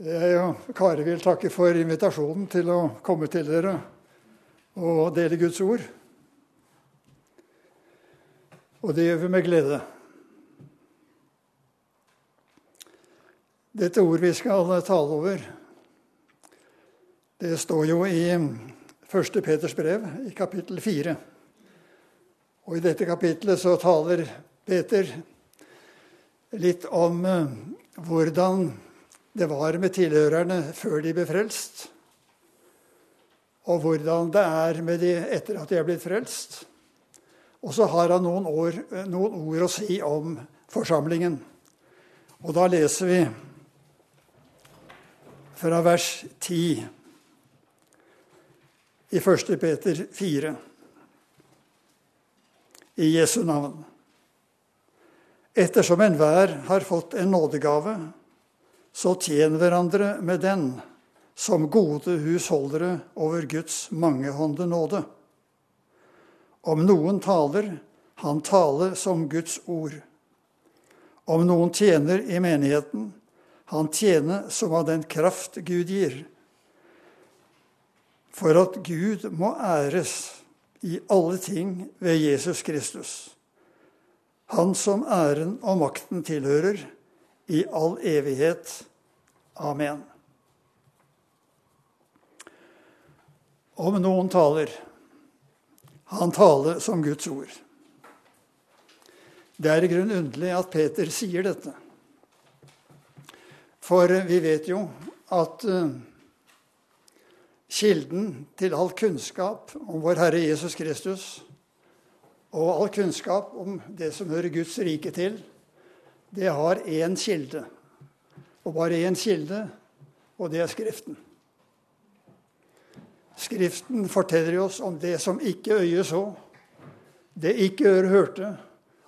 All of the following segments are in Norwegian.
Jeg og Kari vil takke for invitasjonen til å komme til dere og dele Guds ord. Og det gjør vi med glede. Dette ord vi skal tale over, det står jo i 1. Peters brev, i kapittel 4. Og i dette kapittelet så taler Peter litt om eh, hvordan det var med tilhørerne før de ble frelst, og hvordan det er med de etter at de er blitt frelst. Og så har han noen, år, noen ord å si om forsamlingen. Og da leser vi fra vers 10 i 1. Peter 4 i Jesu navn. Ettersom enhver har fått en nådegave, så tjen hverandre med den som gode husholdere over Guds mangehånde nåde. Om noen taler, han tale som Guds ord. Om noen tjener i menigheten, han tjene som av den kraft Gud gir. For at Gud må æres i alle ting ved Jesus Kristus. Han som æren og makten tilhører, i all evighet. Amen. Om noen taler, han taler som Guds ord. Det er i grunnen underlig at Peter sier dette. For vi vet jo at eh, kilden til all kunnskap om vår Herre Jesus Kristus og all kunnskap om det som hører Guds rike til, det har én kilde. Og bare én kilde, og det er Skriften. Skriften forteller oss om det som ikke øyet så, det ikke øret hørte,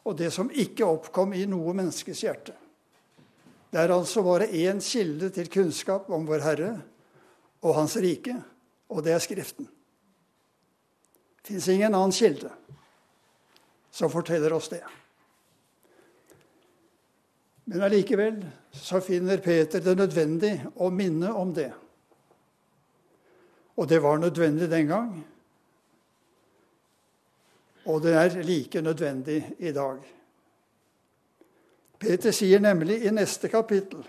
og det som ikke oppkom i noe menneskes hjerte. Det er altså bare én kilde til kunnskap om vår Herre og Hans rike, og det er Skriften. Det fins ingen annen kilde som forteller oss det. Men allikevel så finner Peter det nødvendig å minne om det. Og det var nødvendig den gang. Og det er like nødvendig i dag. Peter sier nemlig i neste kapittel,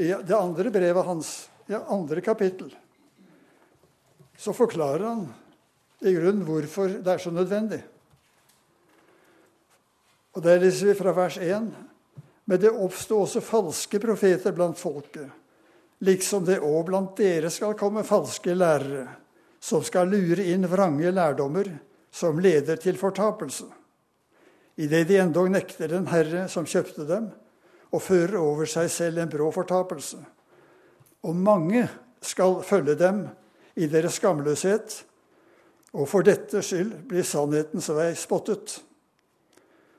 i det andre brevet hans, i andre kapittel, så forklarer han i grunnen hvorfor det er så nødvendig. Og Der leser vi fra vers 1. Men det oppsto også falske profeter blant folket, liksom det òg blant dere skal komme falske lærere, som skal lure inn vrange lærdommer som leder til fortapelse. Idet de endog nekter den Herre som kjøpte dem, og fører over seg selv en brå fortapelse. Og mange skal følge dem i deres skamløshet, og for dette skyld blir sannhetens vei spottet.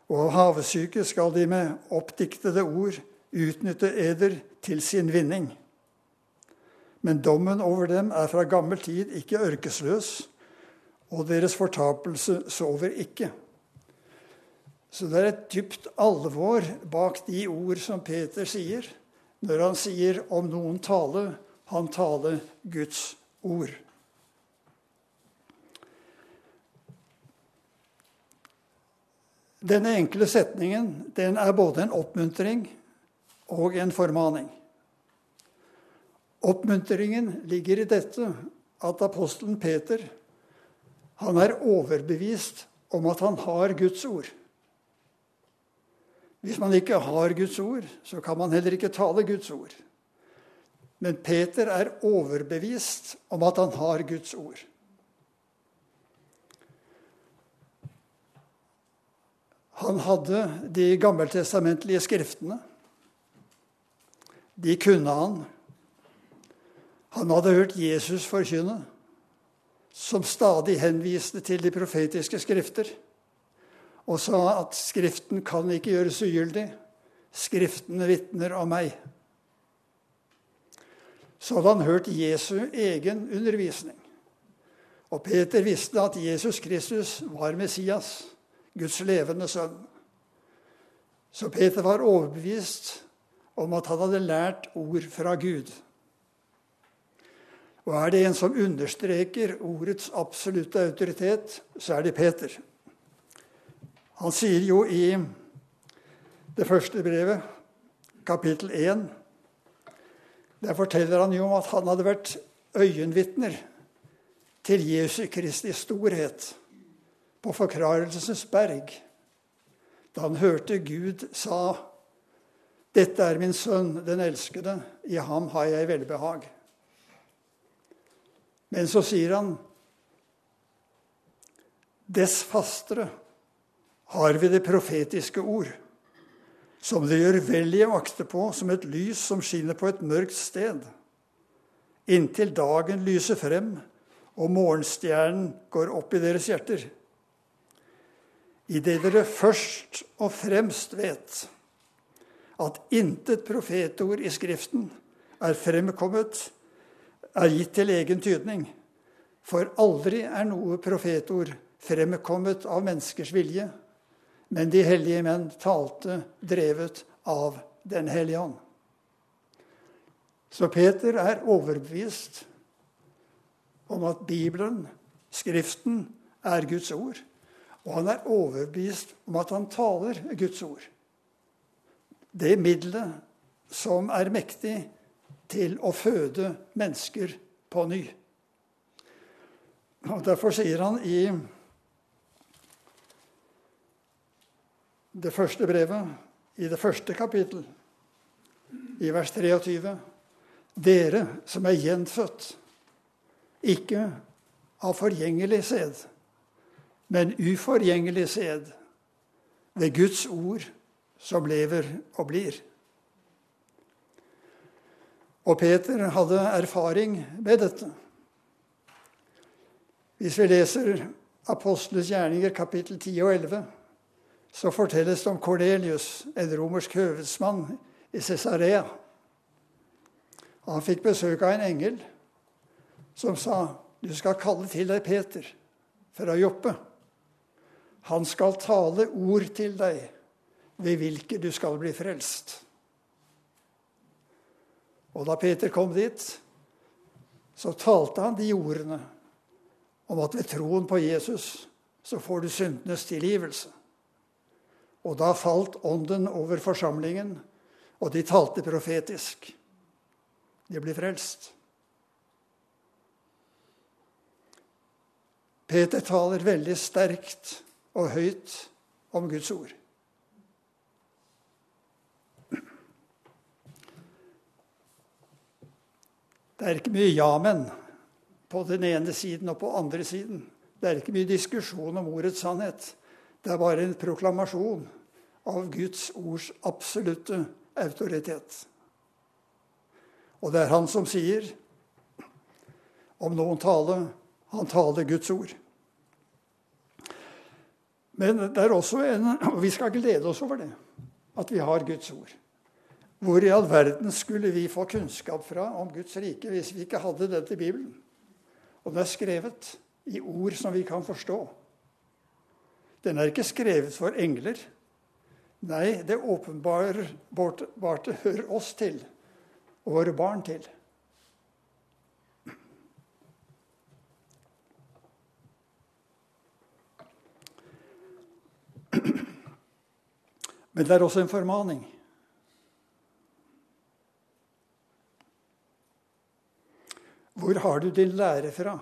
Og av havesyke skal de med oppdiktede ord utnytte eder til sin vinning. Men dommen over dem er fra gammel tid ikke ørkesløs, og deres fortapelse sover ikke. Så det er et dypt alvor bak de ord som Peter sier, når han sier om noen tale, han taler Guds ord. Denne enkle setningen den er både en oppmuntring og en formaning. Oppmuntringen ligger i dette at apostelen Peter han er overbevist om at han har Guds ord. Hvis man ikke har Guds ord, så kan man heller ikke tale Guds ord. Men Peter er overbevist om at han har Guds ord. Han hadde de gammeltestamentlige skriftene. De kunne han. Han hadde hørt Jesus forkynne, som stadig henviste til de profetiske skrifter, og sa at Skriften kan ikke gjøres ugyldig. Skriftene vitner om meg. Så hadde han hørt Jesu egen undervisning. Og Peter visste at Jesus Kristus var Messias. Guds levende sønn. Så Peter var overbevist om at han hadde lært ord fra Gud. Og er det en som understreker ordets absolutte autoritet, så er det Peter. Han sier jo i det første brevet, kapittel 1 Der forteller han jo om at han hadde vært øyenvitner til Jesu Kristi storhet på Forklarelsens berg, da han hørte Gud sa, 'Dette er min sønn, den elskede, i ham har jeg velbehag'. Men så sier han Dess fastere har vi det profetiske ord, som det gjør vel i å akte på som et lys som skinner på et mørkt sted, inntil dagen lyser frem og morgenstjernen går opp i deres hjerter. Idet dere først og fremst vet at intet profetord i Skriften er fremkommet er gitt til egen tydning. For aldri er noe profetord fremkommet av menneskers vilje, men de hellige menn talte drevet av Den hellige ånd. Så Peter er overbevist om at Bibelen, Skriften, er Guds ord. Og han er overbevist om at han taler Guds ord. Det middelet som er mektig til å føde mennesker på ny. Og Derfor sier han i det første brevet, i det første kapittel, i vers 23, dere som er gjenfødt, ikke av forgjengelig sæd, men uforgjengelig sæd, ved Guds ord som lever og blir. Og Peter hadde erfaring med dette. Hvis vi leser Apostles gjerninger kapittel 10 og 11, så fortelles det om Kornelius, en romersk høvedsmann i Cesarea. Han fikk besøk av en engel som sa, 'Du skal kalle til deg Peter fra Joppe.' 'Han skal tale ord til deg, ved hvilke du skal bli frelst.' Og da Peter kom dit, så talte han de ordene om at ved troen på Jesus så får du syndenes tilgivelse. Og da falt ånden over forsamlingen, og de talte profetisk. De ble frelst. Peter taler veldig sterkt og høyt om Guds ord. Det er ikke mye ja-men på den ene siden og på andre siden. Det er ikke mye diskusjon om ordets sannhet. Det er bare en proklamasjon av Guds ords absolutte autoritet. Og det er han som sier om noen tale han taler Guds ord. Men det er også en, og vi skal glede oss over det, at vi har Guds ord. Hvor i all verden skulle vi få kunnskap fra om Guds rike hvis vi ikke hadde dette i Bibelen? Og den er skrevet i ord som vi kan forstå. Den er ikke skrevet for engler. Nei, det åpenbart hører oss til og våre barn til. Men det er også en formaning. Hvor har du din lære fra?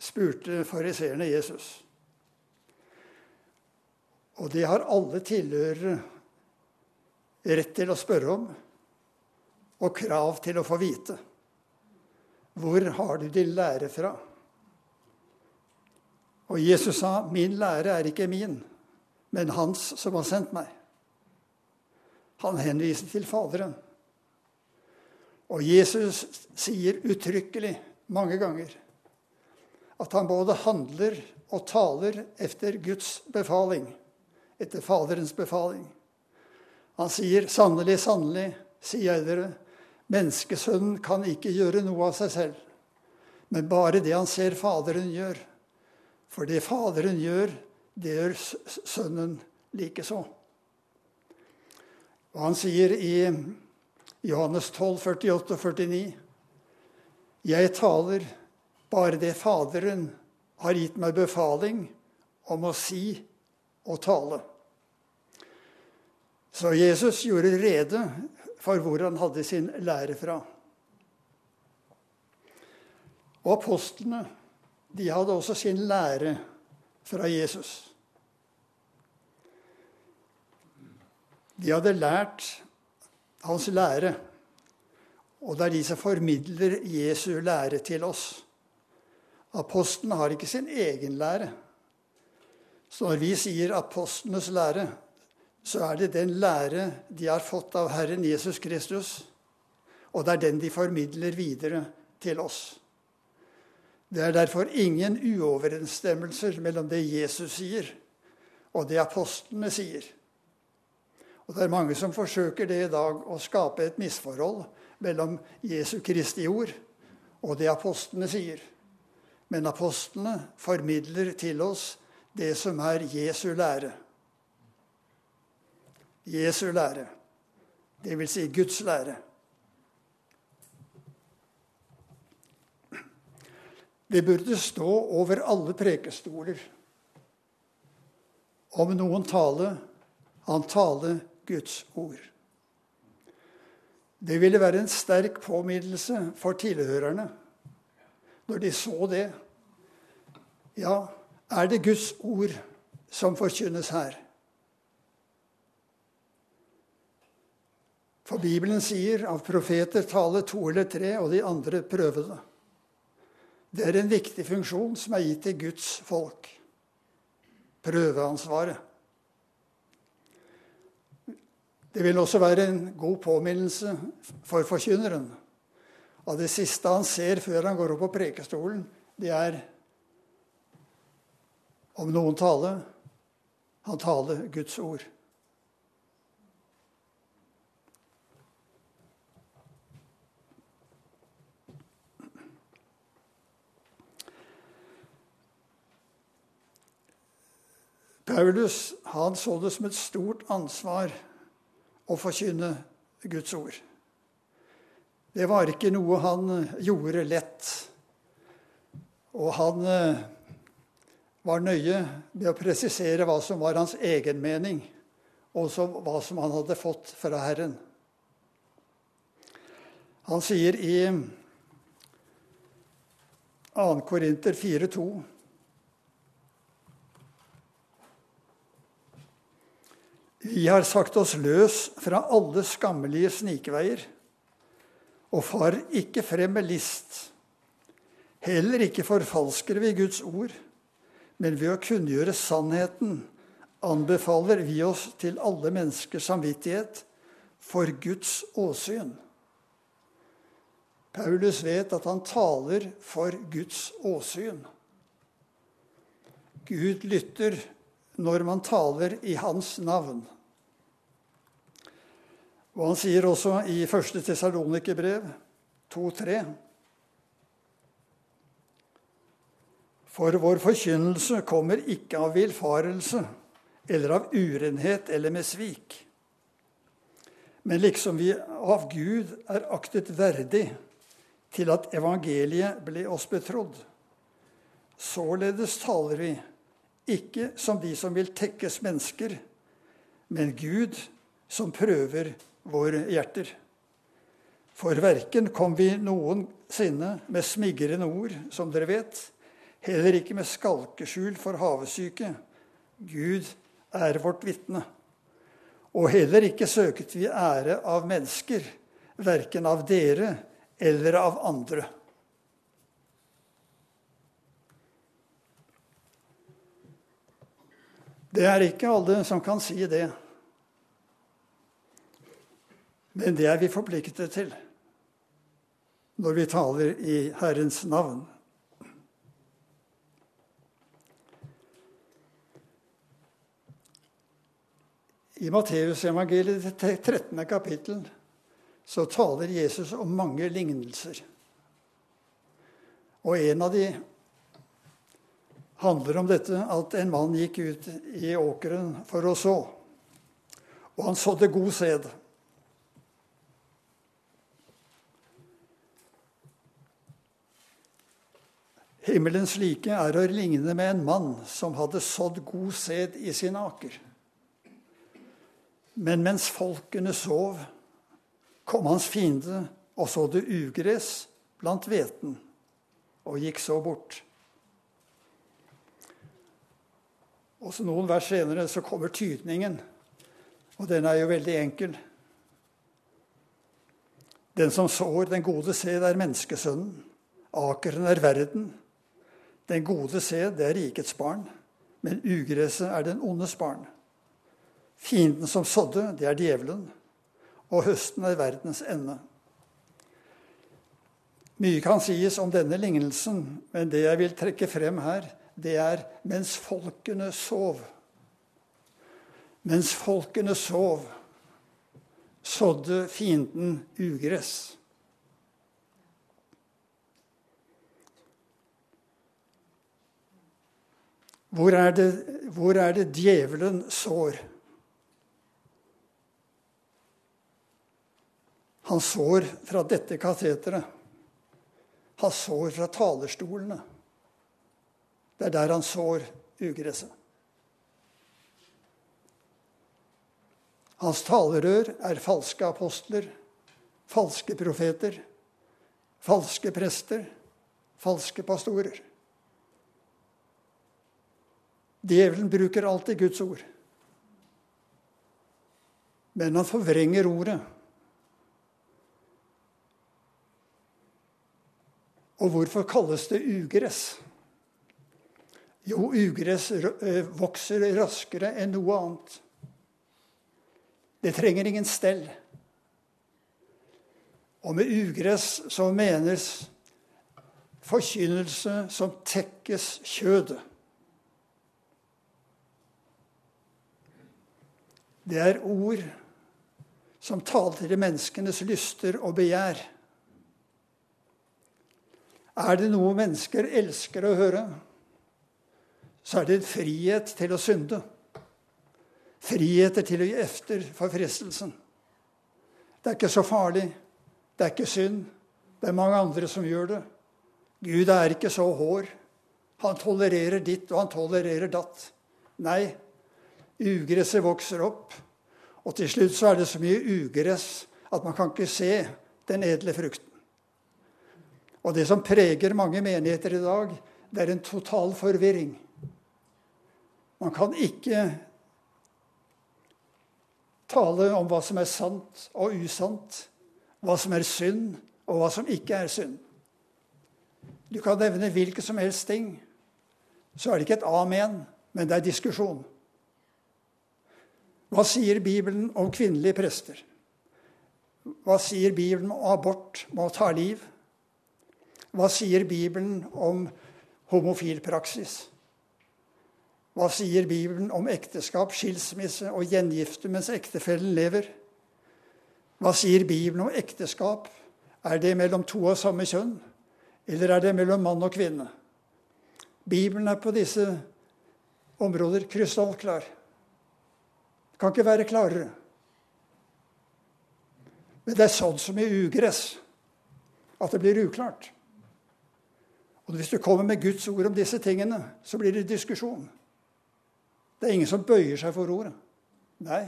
spurte fariseerne Jesus. Og det har alle tilhørere rett til å spørre om og krav til å få vite. Hvor har du din lære fra? Og Jesus sa, 'Min lære er ikke min, men Hans som har sendt meg.' Han henviser til Faderen. Og Jesus sier uttrykkelig mange ganger at han både handler og taler etter Guds befaling, etter Faderens befaling. Han sier, 'Sannelig, sannelig, sier jeg dere, menneskesønnen kan ikke gjøre noe av seg selv, men bare det han ser Faderen gjør. For det Faderen gjør, det gjør Sønnen likeså.' Og han sier i Johannes 12, 48 og 49.: Jeg taler bare det Faderen har gitt meg befaling om å si og tale. Så Jesus gjorde rede for hvor han hadde sin lære fra. Og apostlene de hadde også sin lære fra Jesus. De hadde lært hans lære, og det er de som formidler Jesu lære til oss. Apostlene har ikke sin egen lære. Så når vi sier apostlenes lære, så er det den lære de har fått av Herren Jesus Kristus, og det er den de formidler videre til oss. Det er derfor ingen uoverensstemmelser mellom det Jesus sier, og det apostlene sier. Og Det er mange som forsøker det i dag, å skape et misforhold mellom Jesu Kristi ord og det apostlene sier. Men apostlene formidler til oss det som er Jesu lære. Jesu lære, vil si Guds lære. Det burde stå over alle prekestoler. Om noen tale, han tale Guds ord. Det ville være en sterk påminnelse for tilhørerne når de så det. Ja, er det Guds ord som forkynnes her? For Bibelen sier av profeter tale to eller tre, og de andre prøve det. Det er en viktig funksjon som er gitt til Guds folk. Prøveansvaret. Det vil også være en god påminnelse for forkynneren. Av det siste han ser før han går opp på prekestolen, det er om noen tale han taler Guds ord. Paulus han så det som et stort ansvar å forkynne Guds ord. Det var ikke noe han gjorde lett. Og han eh, var nøye med å presisere hva som var hans egen mening, og hva som han hadde fått fra Herren. Han sier i 2. Korinter 4,2 Vi har sagt oss løs fra alle skammelige snikveier og far ikke frem med list. Heller ikke forfalsker vi Guds ord, men ved å kunngjøre sannheten anbefaler vi oss til alle menneskers samvittighet for Guds åsyn. Paulus vet at han taler for Guds åsyn. Gud lytter når man taler i hans navn. Og han sier også i 1. Tessalonikerbrev 2,3.: For vår forkynnelse kommer ikke av villfarelse eller av urenhet eller med svik. Men liksom vi av Gud er aktet verdig til at evangeliet ble oss betrodd, således taler vi ikke som de som vil tekkes mennesker, men Gud som prøver våre hjerter. For verken kom vi noensinne med smigrende ord, som dere vet, heller ikke med skalkeskjul for havesyke. Gud er vårt vitne. Og heller ikke søket vi ære av mennesker, verken av dere eller av andre. Det er ikke alle som kan si det. Men det er vi forpliktet til når vi taler i Herrens navn. I Matteusevangeliet, det 13. kapittel, så taler Jesus om mange lignelser. Og en av de handler om dette at en mann gikk ut i åkeren for å så. og han sådde god sæd. Himmelens like er å ligne med en mann som hadde sådd god sæd i sin aker. Men mens folkene sov, kom hans fiende og sådde ugress blant hveten, og gikk så bort. Og så Noen vers senere så kommer tydningen, og den er jo veldig enkel. Den som sår den gode sæd, er menneskesønnen. Akeren er verden. Den gode sæd, det er rikets barn. Men ugresset er den ondes barn. Fienden som sådde, det er djevelen. Og høsten er verdens ende. Mye kan sies om denne lignelsen, men det jeg vil trekke frem her, det er mens folkene sov. Mens folkene sov, sådde fienden ugress. Hvor er det, hvor er det djevelen sår? Han sår fra dette kateteret. Han sår fra talerstolene. Det er der han sår ugresset. Hans talerør er falske apostler, falske profeter, falske prester, falske pastorer. Djevelen bruker alltid Guds ord. Men han forvrenger ordet. Og hvorfor kalles det ugress? Jo, ugress eh, vokser raskere enn noe annet. Det trenger ingen stell. Og med ugress så menes forkynnelse som tekkes kjødet. Det er ord som taler til menneskenes lyster og begjær. Er det noe mennesker elsker å høre, så er det frihet til å synde. Friheter til å gi efter for fristelsen. Det er ikke så farlig. Det er ikke synd. Det er mange andre som gjør det. Gud er ikke så hår. Han tolererer ditt, og han tolererer datt. Nei, Ugresset vokser opp, og til slutt så er det så mye ugress at man kan ikke se den edle frukten. Og det som preger mange menigheter i dag, det er en total forvirring. Man kan ikke tale om hva som er sant og usant, hva som er synd, og hva som ikke er synd. Du kan nevne hvilke som helst ting. Så er det ikke et amen, men det er diskusjon. Hva sier Bibelen om kvinnelige prester? Hva sier Bibelen om abort med å ta liv? Hva sier Bibelen om homofil praksis? Hva sier Bibelen om ekteskap, skilsmisse og gjengifte mens ektefellen lever? Hva sier Bibelen om ekteskap? Er det mellom to av samme kjønn, eller er det mellom mann og kvinne? Bibelen er på disse områder krystallklar. Kan ikke være klarere. Men det er sånn som i ugress at det blir uklart. Og Hvis du kommer med Guds ord om disse tingene, så blir det diskusjon. Det er ingen som bøyer seg for ordet. Nei.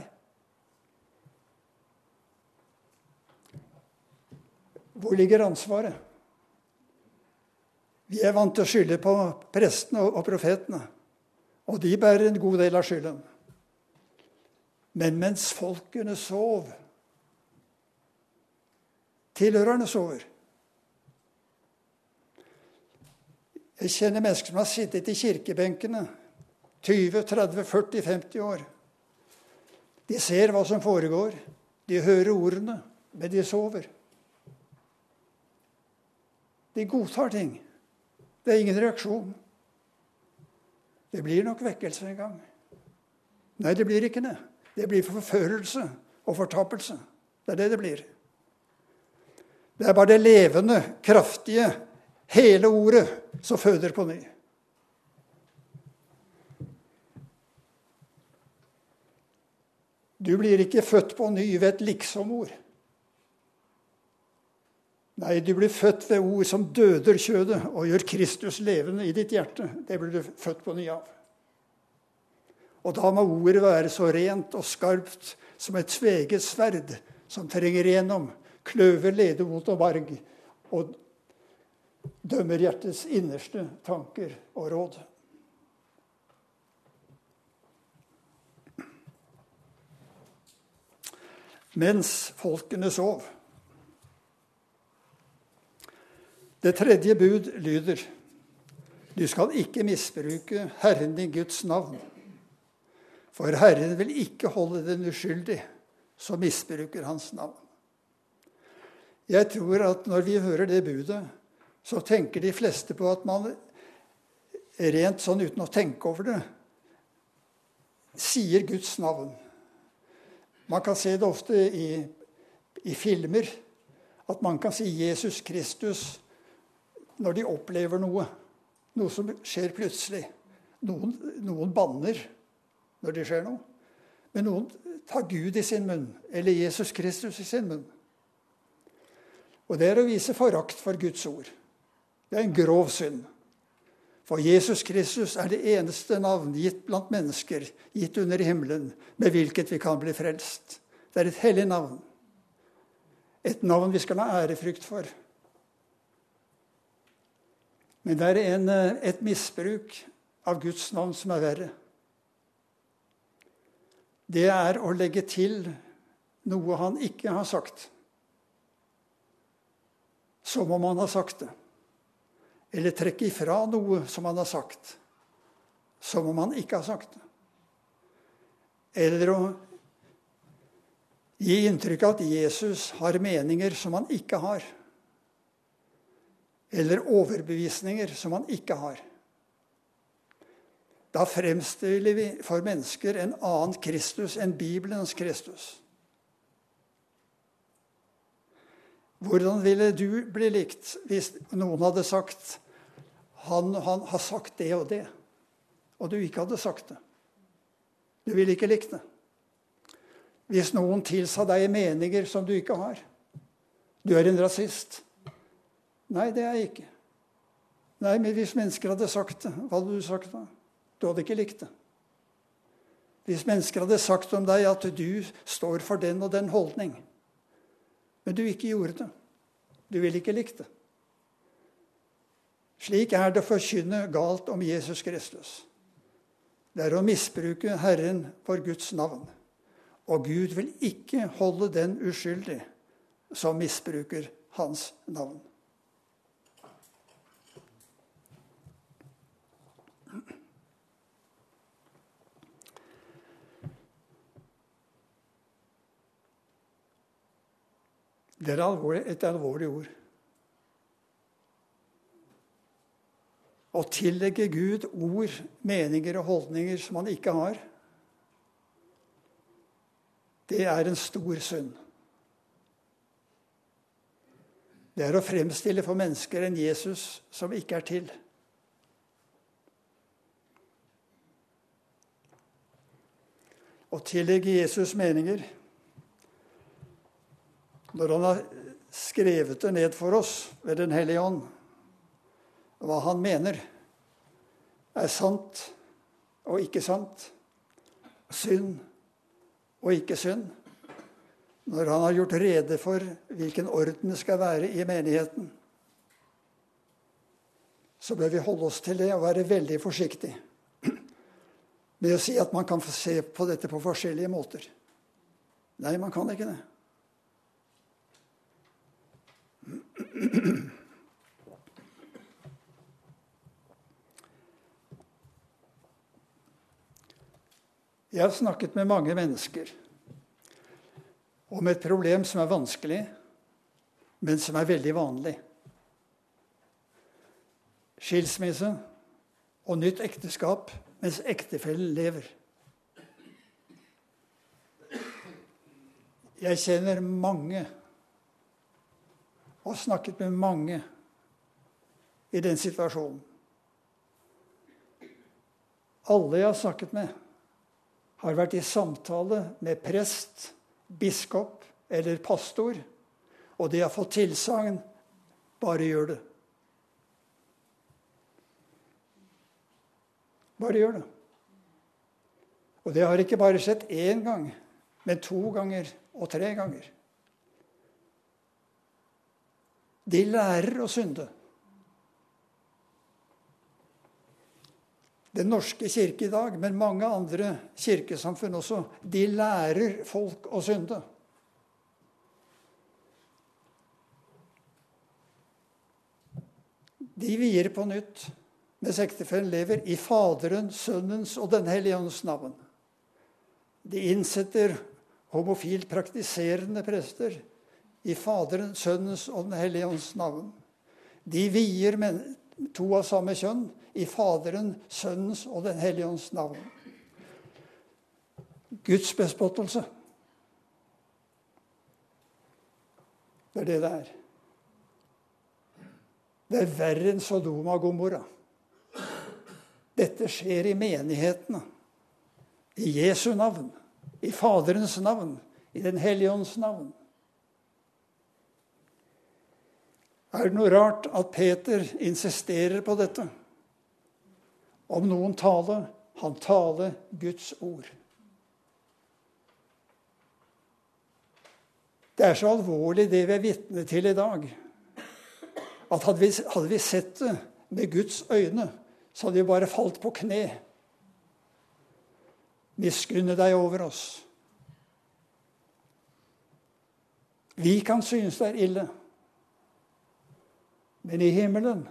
Hvor ligger ansvaret? Vi er vant til å skylde på prestene og profetene. Og de bærer en god del av skylden. Men mens folkene sov Tilhørerne sover. Jeg kjenner mennesker som har sittet i kirkebenkene 20, 30, 40, 50 år. De ser hva som foregår. De hører ordene, men de sover. De godtar ting. Det er ingen reaksjon. Det blir nok vekkelse en gang. Nei, det blir ikke det. Det blir forførelse og fortapelse. Det er det det blir. Det er bare det levende, kraftige, hele ordet som føder på ny. Du blir ikke født på ny ved et liksom-ord. Nei, du blir født ved ord som døder kjødet og gjør Kristus levende i ditt hjerte. Det blir du født på ny av. Og da må ordet være så rent og skarpt som et tveget sverd som trenger igjennom, kløver ledemot og marg og dømmer hjertets innerste tanker og råd. Mens folkene sov. Det tredje bud lyder du skal ikke misbruke Herren din Guds navn. For Herren vil ikke holde den uskyldig som misbruker hans navn. Jeg tror at når vi hører det budet, så tenker de fleste på at man rent sånn uten å tenke over det sier Guds navn. Man kan se det ofte i, i filmer, at man kan si Jesus Kristus når de opplever noe. Noe som skjer plutselig. Noen, noen banner når det skjer noe. Men noen tar Gud i sin munn, eller Jesus Kristus i sin munn. Og det er å vise forakt for Guds ord. Det er en grov synd. For Jesus Kristus er det eneste navn gitt blant mennesker, gitt under himmelen, med hvilket vi kan bli frelst. Det er et hellig navn. Et navn vi skal ha ærefrykt for. Men det er en, et misbruk av Guds navn som er verre det er å legge til noe han ikke har sagt. Som om han har sagt det. Eller trekke ifra noe som han har sagt. Som om han ikke har sagt det. Eller å gi inntrykk av at Jesus har meninger som han ikke har. Eller overbevisninger som han ikke har. Da fremstiller vi for mennesker en annen Kristus enn Bibelens Kristus. Hvordan ville du bli likt hvis noen hadde sagt han, han har sagt det og det, og du ikke hadde sagt det? Du ville ikke likt det. Hvis noen tilsa deg meninger som du ikke har. Du er en rasist. Nei, det er jeg ikke. Nei, men hvis mennesker hadde sagt det, hva hadde du sagt da? Du hadde ikke likt det. Hvis mennesker hadde sagt om deg at du står for den og den holdning, men du ikke gjorde det, du ville ikke likt det. Slik er det å forkynne galt om Jesus Kristus. Det er å misbruke Herren for Guds navn. Og Gud vil ikke holde den uskyldig som misbruker hans navn. Det er alvorlig, et alvorlig ord. Å tillegge Gud ord, meninger og holdninger som han ikke har, det er en stor synd. Det er å fremstille for mennesker en Jesus som ikke er til. Å tillegge Jesus meninger når han har skrevet det ned for oss ved Den hellige ånd, hva han mener er sant og ikke sant, synd og ikke synd, når han har gjort rede for hvilken orden det skal være i menigheten, så bør vi holde oss til det og være veldig forsiktige med å si at man kan se på dette på forskjellige måter. Nei, man kan ikke det. Jeg har snakket med mange mennesker om et problem som er vanskelig, men som er veldig vanlig. Skilsmisse og nytt ekteskap mens ektefellen lever. Jeg kjenner mange og snakket med mange i den situasjonen. Alle jeg har snakket med, har vært i samtale med prest, biskop eller pastor, og de har fått tilsagn bare gjør det. Bare gjør det. Og det har ikke bare skjedd én gang, men to ganger og tre ganger. De lærer å synde. Den norske kirke i dag, men mange andre kirkesamfunn også, de lærer folk å synde. De vier på nytt mens ektefellen lever, i Faderen, Sønnens og Den hellige ånds navn. De innsetter homofilt praktiserende prester i Faderens, Sønnens og Den hellige ånds navn. De vier to av samme kjønn i Faderen, Sønnens og Den hellige ånds navn. Guds bespottelse. Det er det det er. Det er verre enn Sodoma og Gomorra. Dette skjer i menighetene. I Jesu navn, i Faderens navn, i Den hellige ånds navn. Er det noe rart at Peter insisterer på dette? Om noen tale, han taler Guds ord. Det er så alvorlig, det vi er vitne til i dag, at hadde vi, hadde vi sett det med Guds øyne, så hadde vi bare falt på kne. Miskunne deg over oss. Vi kan synes det er ille, men i himmelen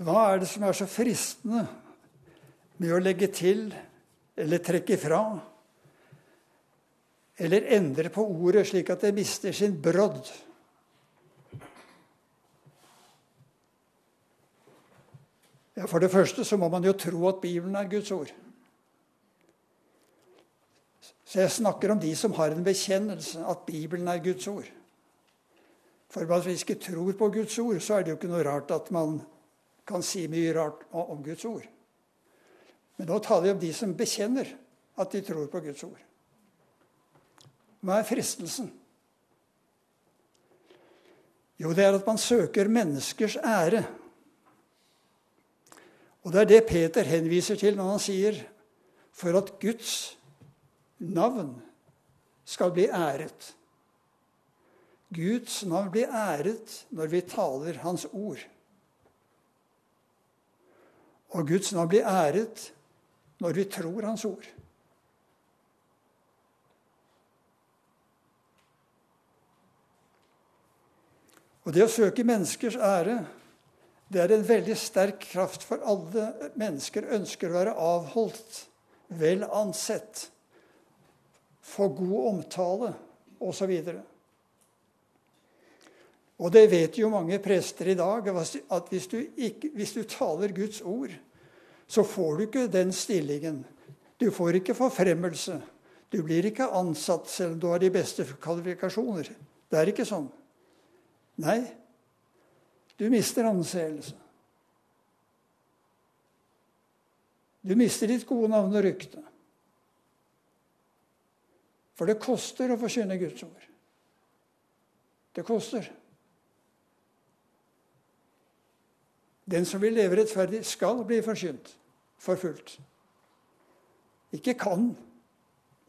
Hva er det som er så fristende med å legge til eller trekke fra? Eller endre på ordet slik at det mister sin brodd? Ja, For det første så må man jo tro at Bibelen er Guds ord. Så jeg snakker om de som har en bekjennelse at Bibelen er Guds ord. For hvis vi ikke tror på Guds ord, så er det jo ikke noe rart at man kan si mye rart om Guds ord. Men nå taler vi om de som bekjenner at de tror på Guds ord. Hva er fristelsen? Jo, det er at man søker menneskers ære. Og det er det Peter henviser til når han sier for at Guds navn skal bli æret. Guds navn blir æret når vi taler Hans ord. Og Guds navn blir æret når vi tror Hans ord. Og Det å søke menneskers ære det er en veldig sterk kraft, for alle mennesker ønsker å være avholdt, vel ansett, få god omtale osv. Og, det vet jo mange prester i dag, at hvis du, ikke, hvis du taler Guds ord, så får du ikke den stillingen. Du får ikke forfremmelse. Du blir ikke ansatt selv om du har de beste kvalifikasjoner. Det er ikke sånn. Nei, du mister anseelse. Du mister ditt gode navn og rykte. For det koster å forkynne Guds ord. Det koster. Den som vil leve rettferdig, skal bli forkynt, forfulgt. Ikke kan,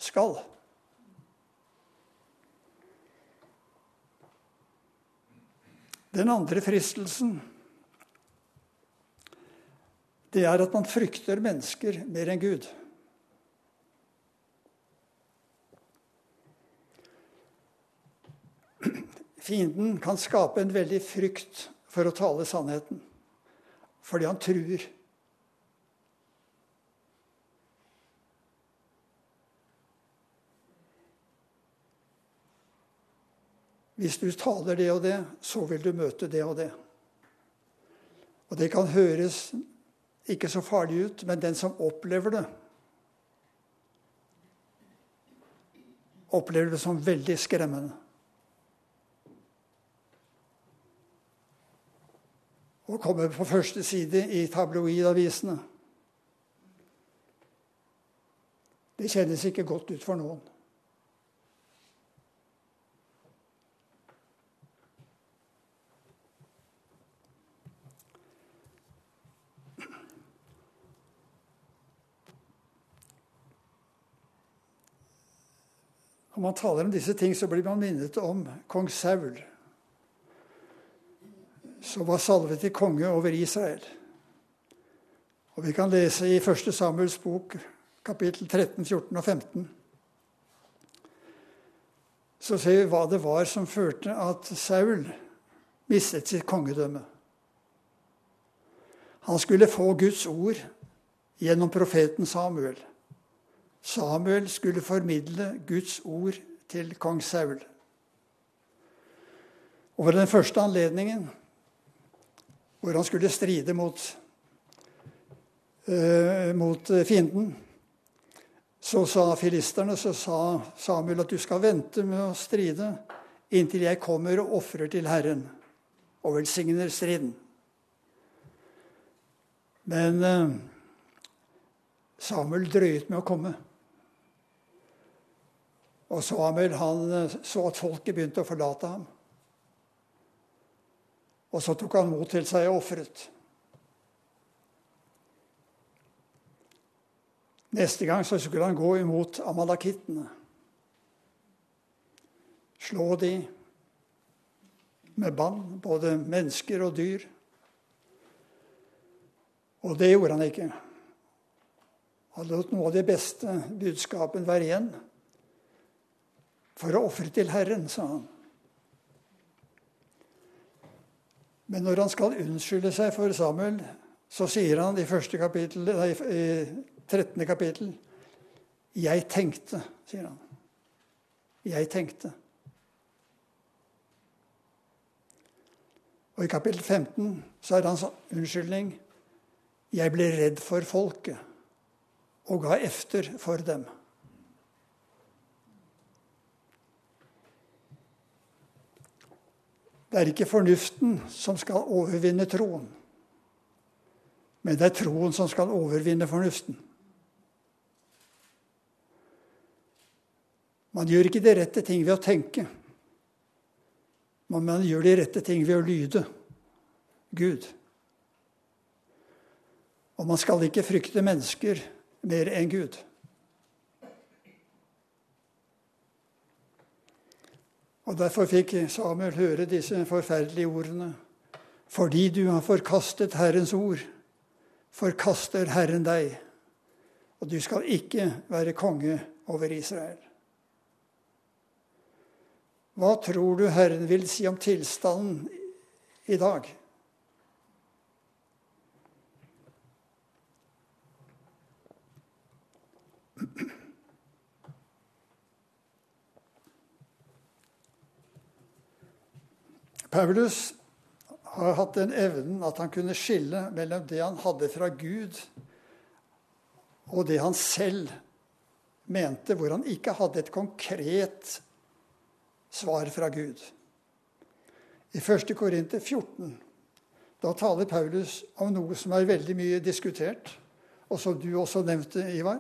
skal. Den andre fristelsen det er at man frykter mennesker mer enn Gud. Fienden kan skape en veldig frykt for å tale sannheten fordi han truer. Hvis du taler det og det, så vil du møte det og det. Og det kan høres ikke så farlig ut, men den som opplever det opplever det som veldig skremmende. Og kommer på første side i tabloidavisene. Det kjennes ikke godt ut for noen. Når man taler om disse ting, så blir man minnet om kong Saul, som var salvet til konge over Israel. Og Vi kan lese i 1. Samuels bok, kapittel 13, 14 og 15. Så ser vi hva det var som førte at Saul mistet sitt kongedømme. Han skulle få Guds ord gjennom profeten Samuel. Samuel skulle formidle Guds ord til kong Saul. Og ved den første anledningen, hvor han skulle stride mot, uh, mot fienden, så sa filisterne, så sa Samuel at du skal vente med å stride inntil jeg kommer og ofrer til Herren og velsigner striden. Men uh, Samuel drøyet med å komme. Og Samuel han eh, så at folket begynte å forlate ham. Og så tok han mot til seg og ofret. Neste gang så skulle han gå imot amalakittene. Slå de med bann, både mennesker og dyr. Og det gjorde han ikke. Han lot noe av det beste budskapen være igjen for å ofre til Herren, sa han. Men når han skal unnskylde seg for Samuel, så sier han i, kapittel, nei, i 13. kapittel 'Jeg tenkte', sier han. Jeg tenkte. Og i kapittel 15 så er hans unnskyldning 'Jeg ble redd for folket og ga efter for dem'. Det er ikke fornuften som skal overvinne troen, men det er troen som skal overvinne fornuften. Man gjør ikke de rette ting ved å tenke, men man gjør de rette ting ved å lyde Gud. Og man skal ikke frykte mennesker mer enn Gud. Og Derfor fikk Samuel høre disse forferdelige ordene. Fordi du har forkastet Herrens ord, forkaster Herren deg, og du skal ikke være konge over Israel. Hva tror du Herren vil si om tilstanden i dag? Paulus har hatt den evnen at han kunne skille mellom det han hadde fra Gud, og det han selv mente, hvor han ikke hadde et konkret svar fra Gud. I 1. Korinter 14 da taler Paulus om noe som er veldig mye diskutert, og som du også nevnte, Ivar.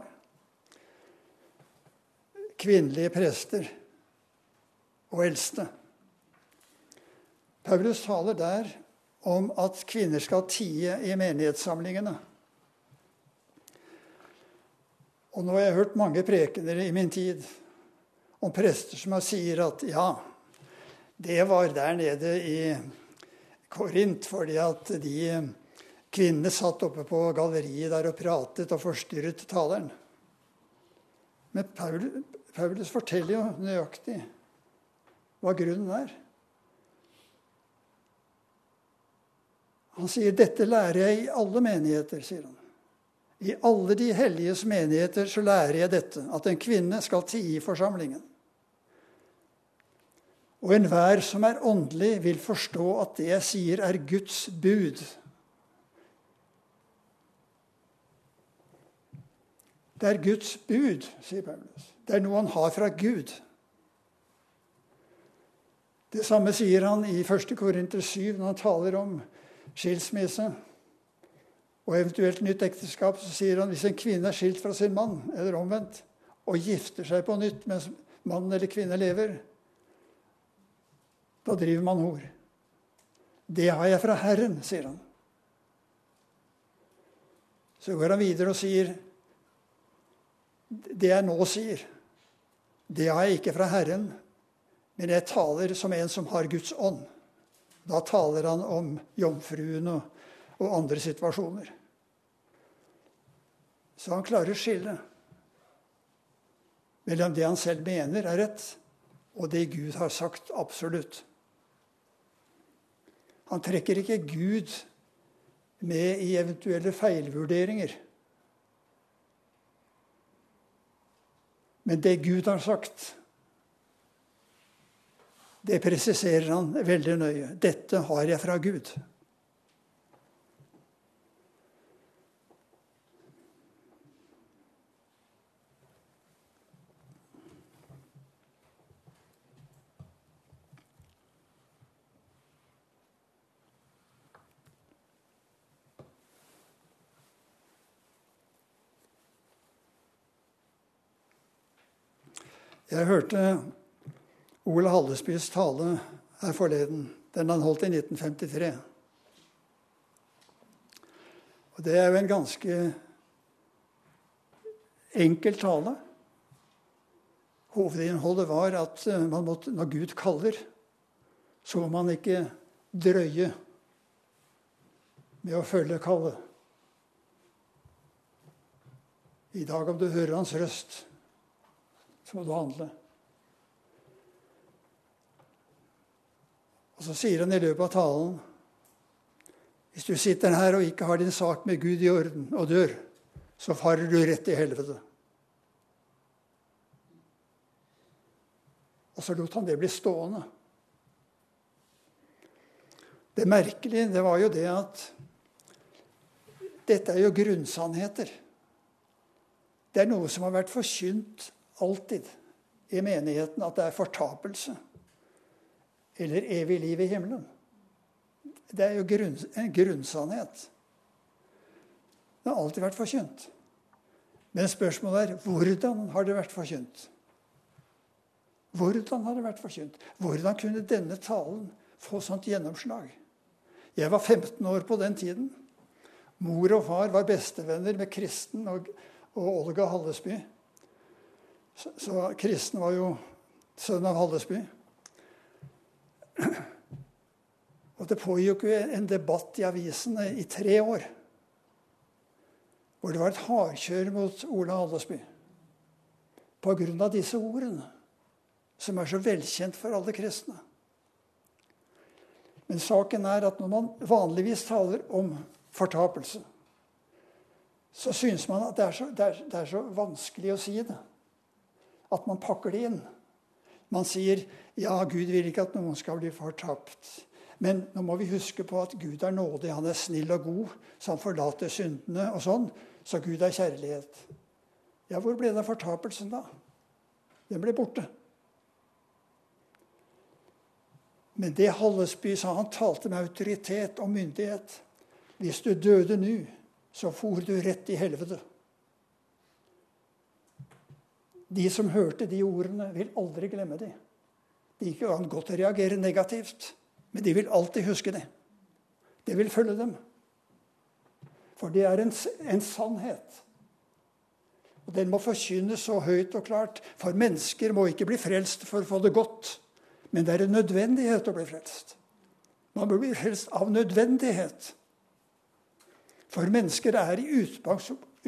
Kvinnelige prester og eldste. Paulus taler der om at kvinner skal tie i menighetssamlingene. Og nå har jeg hørt mange prekener i min tid om prester som sier at ja, det var der nede i Korint fordi at de kvinnene satt oppe på galleriet der og pratet og forstyrret taleren. Men Paulus, forteller jo nøyaktig hva grunnen er. Han sier dette lærer jeg i alle menigheter. sier han. I alle de helliges menigheter så lærer jeg dette, at en kvinne skal tie i forsamlingen. Og enhver som er åndelig, vil forstå at det jeg sier, er Guds bud. Det er Guds bud, sier Paulus. Det er noe han har fra Gud. Det samme sier han i 1. Korinter 7 når han taler om skilsmisse og eventuelt nytt ekteskap. Så sier han hvis en kvinne er skilt fra sin mann, eller omvendt, og gifter seg på nytt mens mannen eller kvinne lever, da driver man hor. Det har jeg fra Herren, sier han. Så går han videre og sier det jeg nå sier, det har jeg ikke fra Herren, men jeg taler som en som har Guds ånd. Da taler han om jomfruen og, og andre situasjoner. Så han klarer å skille mellom det han selv mener er rett, og det Gud har sagt absolutt. Han trekker ikke Gud med i eventuelle feilvurderinger. Men det Gud har sagt, det presiserer han veldig nøye. Dette har jeg fra Gud. Jeg hørte Ole Hallesbys tale her forleden. Den han holdt i 1953. Og Det er jo en ganske enkel tale. Hovedinnholdet var at eh, måtte, når Gud kaller, så må man ikke drøye med å følge kallet. I dag, om du hører hans røst, så må du handle. Og Så sier han i løpet av talen Hvis du sitter her og ikke har din sak med Gud i orden og dør, så farer du rett i helvete. Og så lot han det bli stående. Det merkelige det var jo det at dette er jo grunnsannheter. Det er noe som har vært forkynt alltid i menigheten at det er fortapelse eller evig liv i himmelen. Det er jo grunn, en grunnsannhet. Det har alltid vært forkynt. Men spørsmålet er hvordan har det vært forkynt? Hvordan har det vært forkynt? Hvordan kunne denne talen få sånt gjennomslag? Jeg var 15 år på den tiden. Mor og far var bestevenner med Kristen og, og Olga Hallesby. Så, så Kristen var jo sønn av Hallesby. Og det pågikk jo en debatt i avisene i tre år. Hvor det var et hardkjør mot Ola Hallesby. Pga. disse ordene, som er så velkjent for alle kristne. Men saken er at når man vanligvis taler om fortapelse, så syns man at det er, så, det, er, det er så vanskelig å si det at man pakker det inn. Man sier ja, Gud vil ikke at noen skal bli fortapt. Men nå må vi huske på at Gud er nådig, han er snill og god, så han forlater syndene og sånn. Så Gud er kjærlighet. Ja, hvor ble det fortapelsen da? Den ble borte. Men det Hallesby sa, han talte med autoritet og myndighet. Hvis du døde nå, så for du rett i helvete. De som hørte de ordene, vil aldri glemme dem. De kan godt reagere negativt, men de vil alltid huske det. Det vil følge dem. For det er en, en sannhet. Og Den må forkynnes så høyt og klart. For mennesker må ikke bli frelst for å få det godt. Men det er en nødvendighet å bli frelst. Man bør bli frelst av nødvendighet. For mennesker er i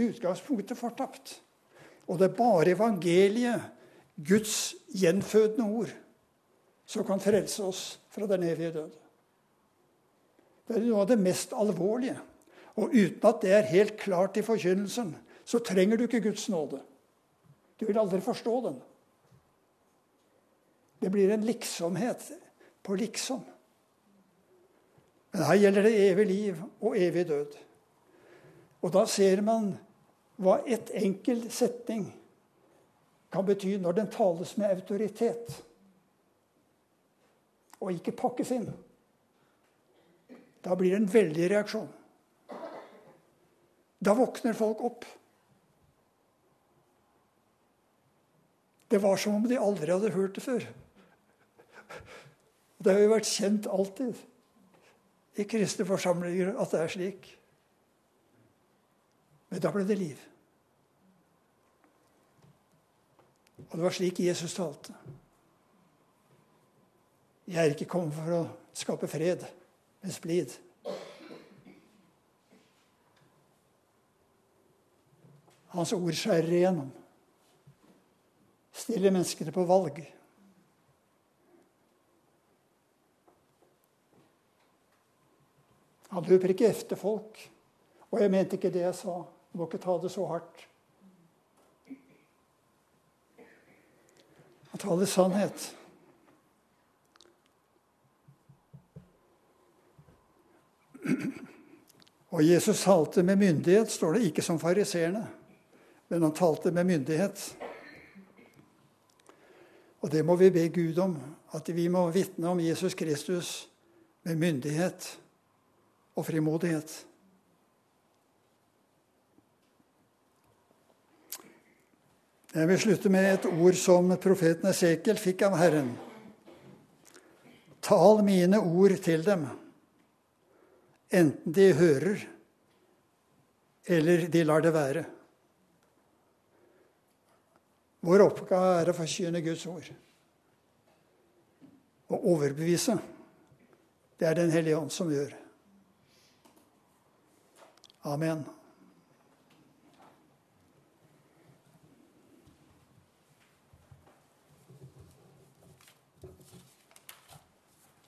utgangspunktet fortapt. Og det er bare evangeliet, Guds gjenfødende ord, som kan frelse oss fra den evige død. Det er noe av det mest alvorlige. Og uten at det er helt klart i forkynnelsen, så trenger du ikke Guds nåde. Du vil aldri forstå den. Det blir en liksomhet på liksom. Men her gjelder det evig liv og evig død. Og da ser man hva ett enkelt setning kan bety når den tales med autoritet. og ikke pakkes inn, da blir det en veldig reaksjon. Da våkner folk opp. Det var som om de aldri hadde hørt det før. Det har jo vært kjent alltid i kristne forsamlinger at det er slik. Men da ble det liv. Og det var slik Jesus talte. Jeg er ikke kommet for å skape fred, men splid. Hans ord skjærer igjennom. Stiller menneskene på valg. Han løper ikke efter folk. Og jeg mente ikke det jeg sa. Du må ikke ta det så hardt. Han taler sannhet. Og Jesus talte med myndighet, står det, ikke som fariseerne, men han talte med myndighet. Og det må vi be Gud om, at vi må vitne om Jesus Kristus med myndighet og frimodighet. Jeg vil slutte med et ord som profeten Esekiel fikk av Herren. Tal mine ord til dem, enten de hører eller de lar det være. Vår oppgave er å forkynne Guds ord. Å overbevise. Det er Den hellige ånd som gjør. Amen.